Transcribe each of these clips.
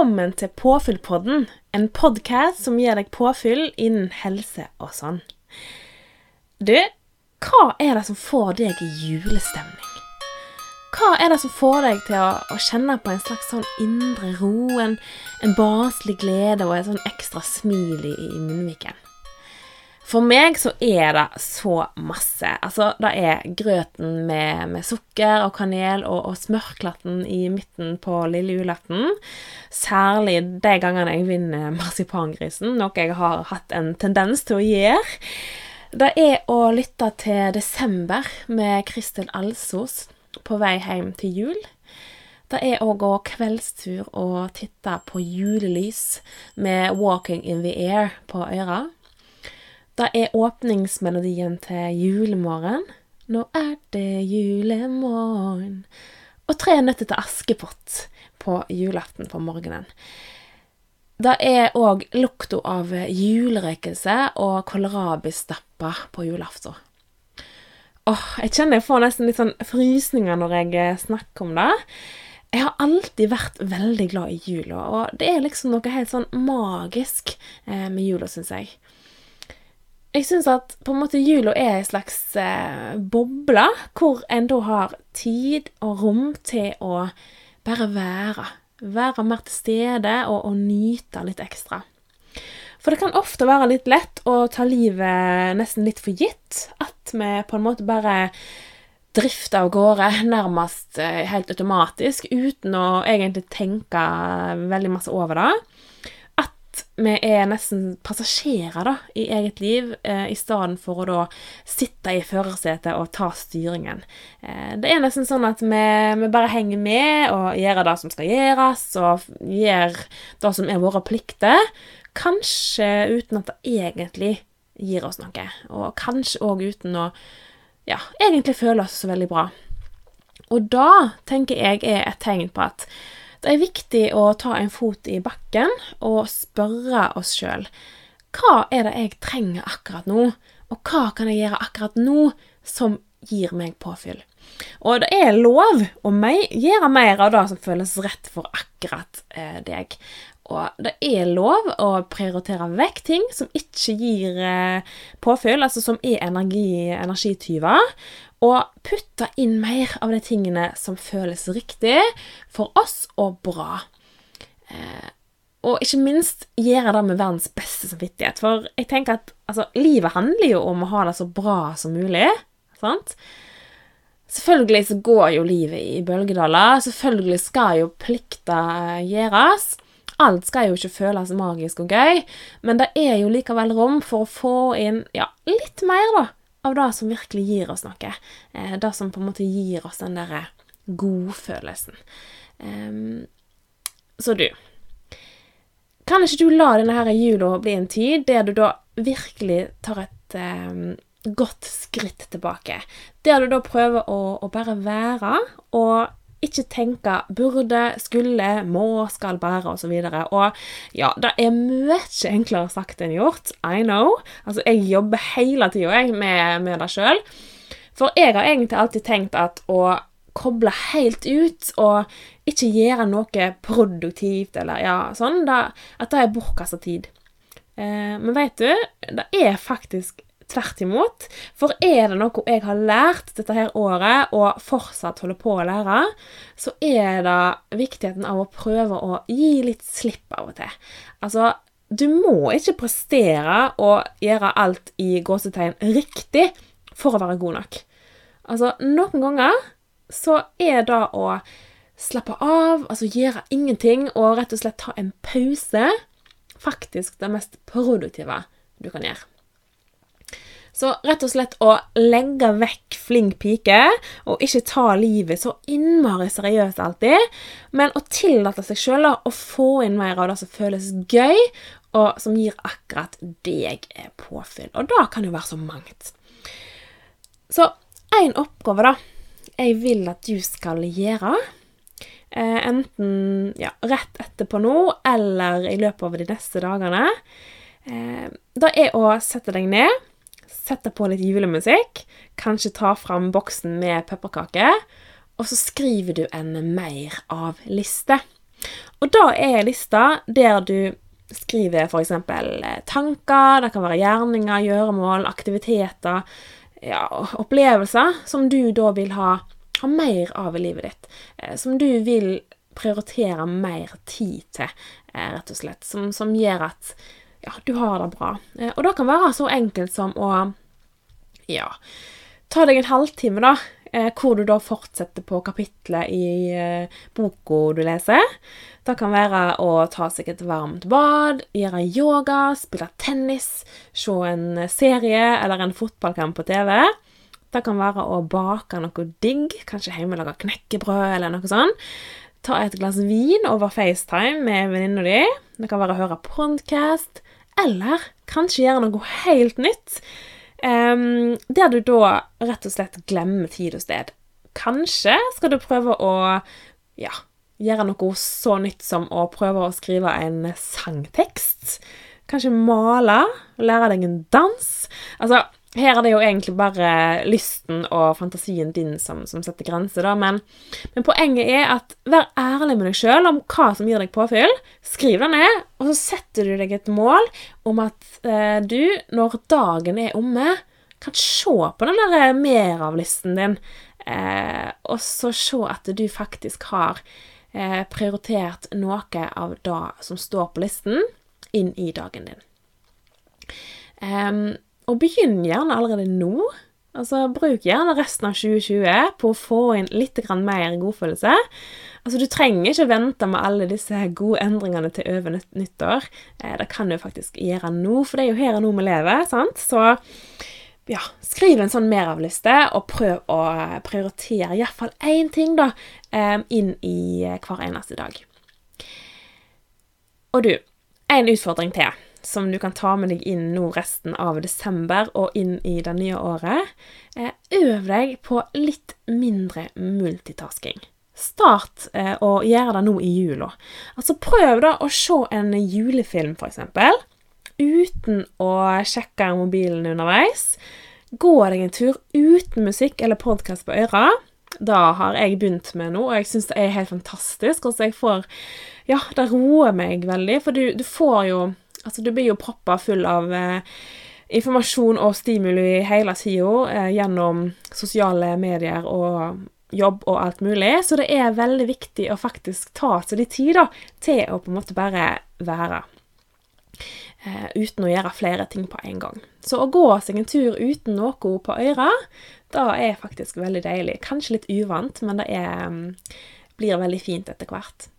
Velkommen til Påfyllpodden, en podkast som gir deg påfyll innen helse og sånn. Du, hva er det som får deg i julestemning? Hva er det som får deg til å, å kjenne på en slags sånn indre ro, en, en barnslig glede og et sånn ekstra smil i munnviken? For meg så er det så masse. Altså, det er grøten med, med sukker og kanel og, og smørklatten i midten på lille julaften. Særlig de gangene jeg vinner marsipangrisen, noe jeg har hatt en tendens til å gjøre. Det er å lytte til Desember med Kristel Alsos på vei hjem til jul. Det er å gå kveldstur og titte på julelys med 'Walking in the Air' på øra. Det er åpningsmelodien til Julemorgen. Nå er det julemorgen. Og Tre nøtter til Askepott på julaften på morgenen. Det er òg lukta av julerøykelse og kålrabistapper på julaften. Åh, jeg kjenner jeg får nesten litt sånn frysninger når jeg snakker om det. Jeg har alltid vært veldig glad i jula, og det er liksom noe helt sånn magisk eh, med jula, syns jeg. Jeg syns at på en måte jula er ei slags eh, boble, hvor en da har tid og rom til å bare være. Være mer til stede og, og nyte litt ekstra. For det kan ofte være litt lett å ta livet nesten litt for gitt. At vi på en måte bare drifter av gårde nærmest eh, helt automatisk, uten å egentlig tenke veldig masse over det vi er nesten passasjerer da, i eget liv, eh, i stedet for å da sitte i førersetet og ta styringen. Eh, det er nesten sånn at vi, vi, bare henger med og gjør det som skal gjøres, og gjør det som er våre plikter. Kanskje uten at det egentlig gir oss noe, og kanskje òg uten å ja, egentlig føle oss så veldig bra. Og da tenker jeg er et tegn på at det er viktig å ta en fot i bakken og spørre oss sjøl hva er det jeg trenger akkurat nå, og hva kan jeg gjøre akkurat nå som gir meg påfyll? Og det er lov å gjøre mer av det som føles rett for akkurat eh, deg. Og det er lov å prioritere vekk ting som ikke gir eh, påfyll, altså som er energi, energityver, og putte inn mer av de tingene som føles riktig for oss og bra. Eh, og ikke minst gjøre det med verdens beste samvittighet. For jeg tenker at altså, livet handler jo om å ha det så bra som mulig. Sant? Selvfølgelig så går jo livet i bølgedaler. Selvfølgelig skal jo plikter gjøres. Alt skal jo ikke føles magisk og gøy, men det er jo likevel rom for å få inn ja, litt mer, da av det som virkelig gir oss noe. Eh, det som på en måte gir oss den derre godfølelsen. Så du Kan ikke du la denne her jula bli en tid der du da virkelig tar et godt skritt tilbake? Der du da prøver å bare være, og ikke tenke burde, skulle, må, skal bære osv. Og, så og ja, det er mye enklere sagt enn gjort. I know. Altså, jeg jobber hele tida med, med det sjøl. For jeg har egentlig alltid tenkt at å koble helt ut og ikke gjøre noe produktivt eller ja, sånn, da, at det er bortkasta tid. Eh, men vet du, det er faktisk Tvert imot. For er det noe jeg har lært dette her året, og fortsatt holder på å lære, så er det viktigheten av å prøve å gi litt slipp av og til. Altså, du må ikke prestere og gjøre alt i gåsetegn riktig for å være god nok. Altså, noen ganger så er det å slappe av, altså gjøre ingenting og rett og slett ta en pause, faktisk det mest produktive du kan gjøre. Så rett og slett å legge vekk flink pike, og ikke ta livet så innmari seriøst alltid, men å tillate seg sjøl å få inn mer av det som føles gøy, og som gir akkurat deg påfyll. Og det kan jo være så mangt. Så én oppgave, da, jeg vil at du skal gjøre. Eh, enten ja, rett etterpå nå, eller i løpet av de neste dagene. Eh, det er å sette deg ned Sette på litt julemusikk. Kanskje ta fram boksen med pepperkaker. Og så skriver du en mer av liste. Og da er lista der du skriver f.eks. tanker, det kan være gjerninger, gjøremål, aktiviteter, ja, opplevelser som du da vil ha, ha mer av i livet ditt. Eh, som du vil prioritere mer tid til, eh, rett og slett. Som, som gjør at ja, du har det bra. Eh, og det kan være så enkelt som å ja, ta deg en halvtime, da. Hvor du da fortsetter på kapitlet i boka du leser. Det kan være å ta seg et varmt bad, gjøre yoga, spille tennis, se en serie eller en fotballkamp på TV. Det kan være å bake noe digg, kanskje hjemmelaga knekkebrød eller noe sånt ta et glass vin over FaceTime med venninna di. Det kan være å høre podcast, eller kanskje gjøre noe helt nytt. Um, der du da rett og slett glemmer tid og sted. Kanskje skal du prøve å ja, gjøre noe så nytt som å prøve å skrive en sangtekst. Kanskje male, lære deg en dans. Altså, her er det jo egentlig bare lysten og fantasien din som, som setter grenser, da. Men, men, poenget er at vær ærlig med deg sjøl om hva som gir deg påfyll. Skriv det ned, og så setter du deg et mål om at eh, du, når dagen er omme, kan se på den der eh, mer av listen din, eh, og så se at du faktisk har eh, prioritert noe av det som står på listen, inn i dagen din. Um, og begynn gjerne allerede nå. Altså, Bruk gjerne resten av 2020 på å få inn litt mer godfølelse. Altså, Du trenger ikke vente med alle disse gode endringene til over nyttår. Eh, det kan du faktisk gjøre nå, for det er jo her og nå vi lever. sant? Så ja, skriv en sånn meravliste, og prøv å prioritere iallfall én ting da, eh, inn i hver eneste dag. Og du, en utfordring til som du kan ta med deg inn nå resten av desember og inn i det nye året. Eh, øv deg på litt mindre multitasking. Start eh, å gjøre det nå i jula. Altså Prøv da å se en julefilm, f.eks. Uten å sjekke mobilen underveis. Gå deg en tur uten musikk eller podkast på øra. Det har jeg begynt med nå, og jeg syns det er helt fantastisk. Altså jeg får Ja, det roer meg veldig, for du, du får jo Altså, du blir jo proppa full av eh, informasjon og stimuli hele tida eh, gjennom sosiale medier og jobb og alt mulig, så det er veldig viktig å faktisk ta seg litt tid da, til å på en måte bare være. Eh, uten å gjøre flere ting på en gang. Så å gå seg en tur uten noe på øra, da er faktisk veldig deilig. Kanskje litt uvant, men det er, mm, blir veldig fint etter hvert.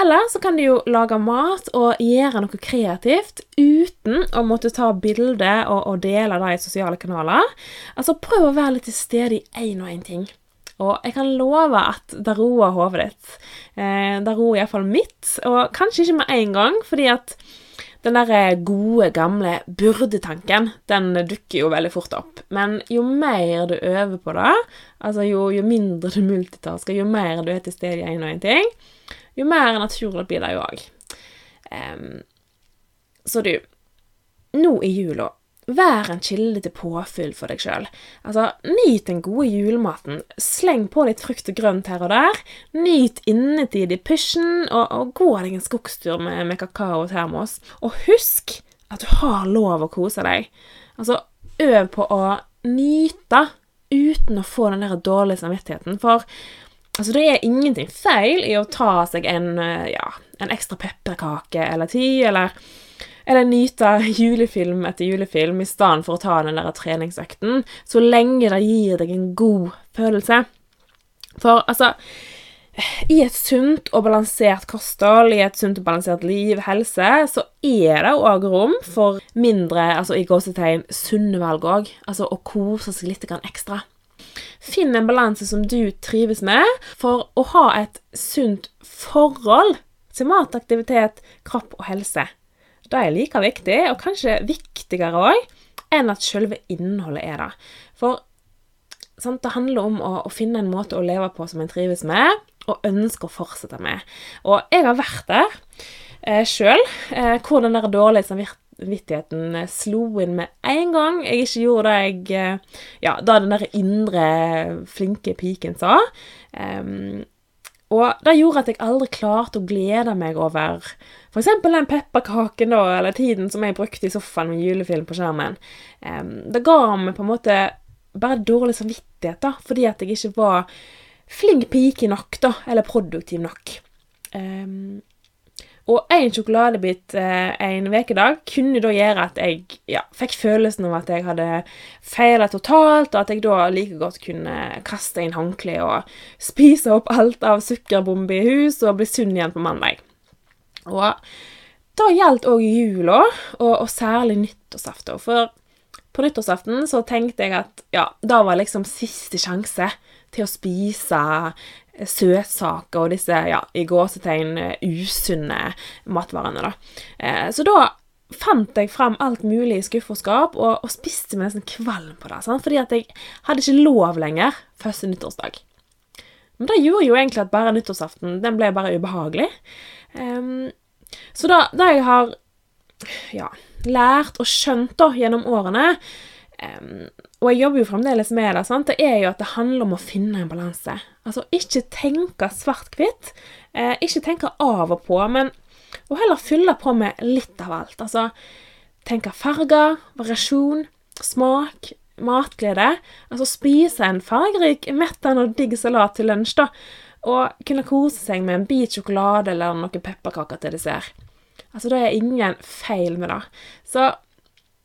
Eller så kan du jo lage mat og gjøre noe kreativt uten å måtte ta bilde og, og dele det i sosiale kanaler. Altså prøv å være litt til stede i én og én ting. Og jeg kan love at det roer hodet ditt. Eh, det roer iallfall mitt, og kanskje ikke med en gang, fordi at den der gode, gamle byrdetanken, den dukker jo veldig fort opp. Men jo mer du øver på det, altså jo, jo mindre du multitasker, jo mer du er til stede i én og én ting, jo mer naturlig blir det jo òg. Um, så du, nå i jula, vær en kilde til påfyll for deg sjøl. Altså, nyt den gode julematen. Sleng på litt frukt og grønt her og der. Nyt innetid i pysjen, og, og gå deg en skogstur med, med kakao og termos. Og husk at du har lov å kose deg. Altså, øv på å nyte uten å få den der dårlige samvittigheten. For Altså, det er ingenting feil i å ta seg en, eh, ja, en ekstra pepperkake eller ti, eller, eller nyte julefilm etter julefilm i stedet for å ta den der treningsøkten, så lenge det gir deg en god følelse. For altså i et sunt og balansert kosthold, i et sunt og balansert liv, helse, så er det òg rom for mindre, altså i gåsetegn, sunne valg òg. Altså å kose seg litt ekstra. Finn en balanse som du trives med, for å ha et sunt forhold til mat, aktivitet, kropp og helse. Det er like viktig, og kanskje viktigere òg, enn at selve innholdet er det. For sant, det handler om å, å, finne en måte å leve på som en trives med, og ønsker å fortsette med. Og jeg har vært der eh, sjøl, eh, hvor den der dårlige samvittigheten eh, slo inn med en gang jeg ikke gjorde det jeg eh, Ja, da den der indre flinke piken sa. Um, Og det gjorde at jeg aldri klarte å glede meg over f.eks. den pepperkaken da, eller tiden som jeg brukte i sofaen med julefilm på skjermen. Det ga meg på en måte bare dårlig samvittighet, da, fordi at jeg ikke var flink pike nok, da, eller produktiv nok. Og én sjokoladebit eh, en ukedag kunne da gjøre at jeg ja, fikk følelsen av at jeg hadde feila totalt, og at jeg da like godt kunne kaste inn håndkleet og spise opp alt av sukkerbombe i hus og bli sunn igjen på mandag. Og da gjaldt òg jula, og, og særlig nyttårsaften. For på nyttårsaften så tenkte jeg at ja, da var liksom siste sjanse til å spise søtsaker og disse ja, i gåsetegn usunne matvarene. da. Eh, så da fant jeg frem alt mulig i skuff og skap, og, og spiste meg nesten kvalm på det. Sant? Fordi at jeg hadde ikke lov lenger første nyttårsdag. Men det gjorde jo egentlig at bare nyttårsaften den ble bare ubehagelig. Um, så da, da jeg har ja, lært og skjønt da, gjennom årene um, og jeg jobber jo fremdeles med det, sant? det er jo at det handler om å finne en balanse. Altså ikke tenke svart-hvitt, eh, ikke tenke av og på, men og heller fylle på med litt av alt. Altså tenke farger, variasjon, smak, matglede. Altså spise en fargerik, mettende og digg salat til lunsj, da. Og kunne kose seg med en bit sjokolade eller noen pepperkaker til dessert. Altså, det er ingen feil med det. Så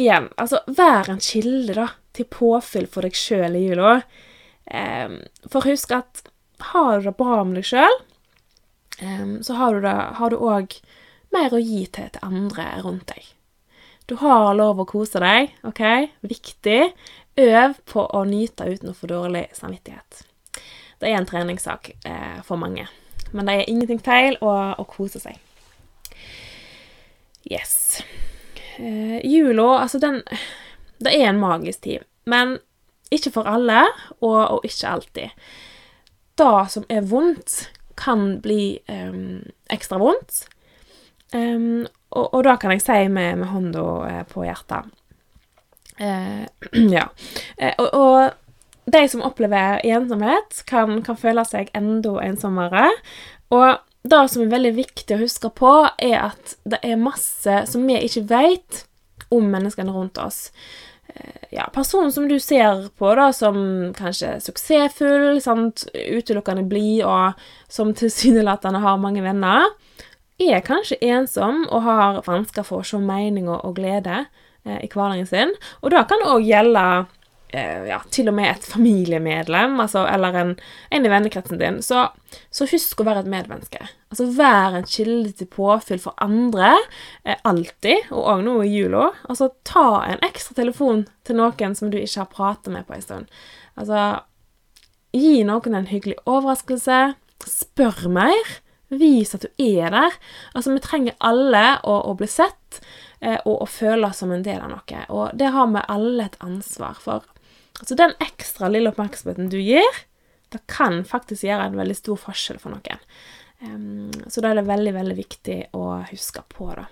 igjen, altså, vær en kilde, da til påfyll for deg sjøl i jula. Um, for husk at har du det bra med deg sjøl, um, så har du òg mer å gi til til andre rundt deg. Du har lov å kose deg, OK? Viktig. Øv på å nyte uten å få dårlig samvittighet. Det er en treningssak eh, for mange. Men det er ingenting feil å, å kose seg. Yes. Eh, jula, altså den det er en magisk tid. Men ikke for alle, og, og ikke alltid. Det som er vondt, kan bli um, ekstra vondt. Um, og, og da kan jeg si med, med hånda eh, på hjertet. Uh, ja. Uh, og, og, de som opplever ensomhet, kan, kan føle seg enda ensommere. Og det som er veldig viktig å huske på, er at det er masse som vi ikke vet om menneskene rundt oss. Eh, ja, personen som du ser på da, som kanskje suksessfull, sant, utelukkende blid, og som tilsynelatende har mange venner, er kanskje ensom og har vansker for å se mening og glede eh, i hverdagen sin. Og da kan det òg gjelde ja, til og med et familiemedlem, altså, eller en, en, i vennekretsen din, så, så, husk å være et medmenneske. Altså Vær en kilde til påfyll for andre, eh, alltid, og òg nå i jula. Altså ta en ekstra telefon til noen som du ikke har pratet med på en stund. Altså Gi noen en hyggelig overraskelse. Spør mer. Vis at du er der. Altså, vi trenger alle å, å bli sett eh, og å føle som en del av noe. Og det har vi alle et ansvar for. Altså den ekstra lille oppmerksomheten du gir, det kan faktisk gjøre en veldig stor forskjell for noen. Så da er det veldig, veldig viktig å huske på, da.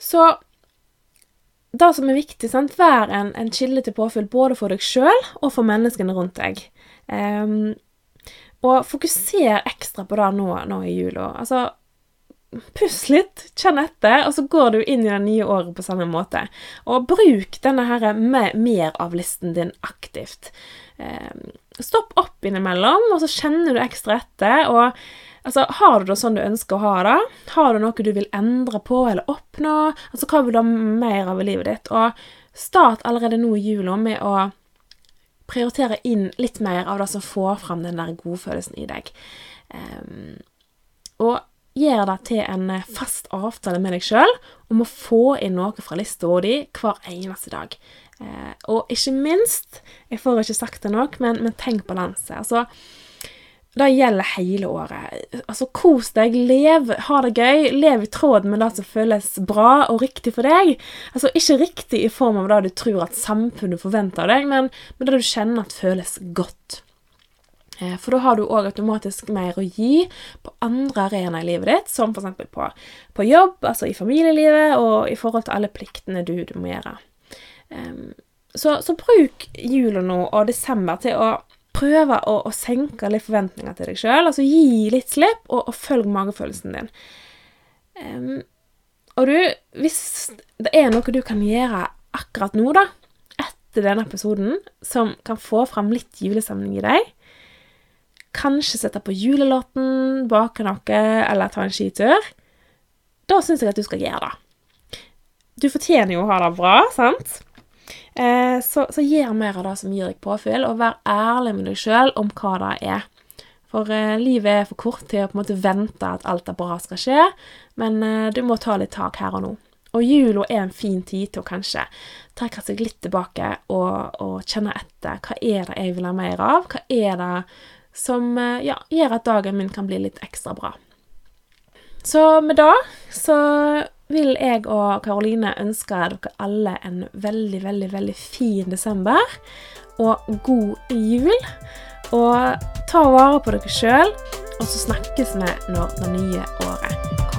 Så det som er viktig, sant, vær en, en kilde til påfyll både for deg sjøl og for menneskene rundt deg. Um, og fokuser ekstra på det nå, nå i jula. Altså, Puss litt, kjenn etter, og så går du inn i det nye året på samme måte. Og bruk denne her mer-av-listen din aktivt. Eh, stopp opp innimellom, og så kjenner du ekstra etter. og altså, Har du det sånn du ønsker å ha det? Har du noe du vil endre på eller oppnå? Altså, Hva vil du ha mer av i livet ditt? Og start allerede nå i jula med å prioritere inn litt mer av det som får fram den der godfølelsen i deg. Um, og gjør det til en eh, fast avtale med deg sjøl om å få inn noe fra lista di hver eneste dag. Eh, og ikke minst, jeg får ikke sagt det nok, men, men tenk balanse. Altså, det gjelder hele året. Altså, kos deg, lev, ha det gøy, lev i tråd med det som føles bra og riktig for deg. Altså, ikke riktig i form av det du tror at samfunnet forventer av deg, men, men det du kjenner at føles godt. Eh, for da har du òg automatisk mer å gi på andre arenaer i livet ditt, som f.eks. På, på jobb, altså i familielivet, og i forhold til alle pliktene du, du må gjøre. Um, så, så, bruk jula nå og desember til å prøve å, å senke litt forventninger til deg sjøl. Altså gi litt slipp, og, og følg magefølelsen din. Um, og du, hvis det er noe du kan gjøre akkurat nå, da, etter denne episoden, som kan få fram litt julestemning i deg Kanskje sette på julelåten, bake noe eller ta en skitur. Da syns jeg at du skal gjøre det. Du fortjener jo å ha det bra, sant? Eh, så, så gjør mer av det som gir deg påfyll, og vær ærlig med deg sjøl om hva det er. For eh, livet er for kort til å på en måte vente at alt det bra skal skje, men eh, du må ta litt tak her og nå. Og jula er en fin tid til å kanskje trekke seg litt tilbake og, og, kjenne etter. Hva er det jeg vil ha mer av? Hva er det som eh, ja, gjør at dagen min kan bli litt ekstra bra? Så med det så vil jeg og Karoline ønske dere alle en veldig, veldig, veldig fin desember. Og god jul. Og ta vare på dere sjøl, og så snakkes vi når det nye året kommer.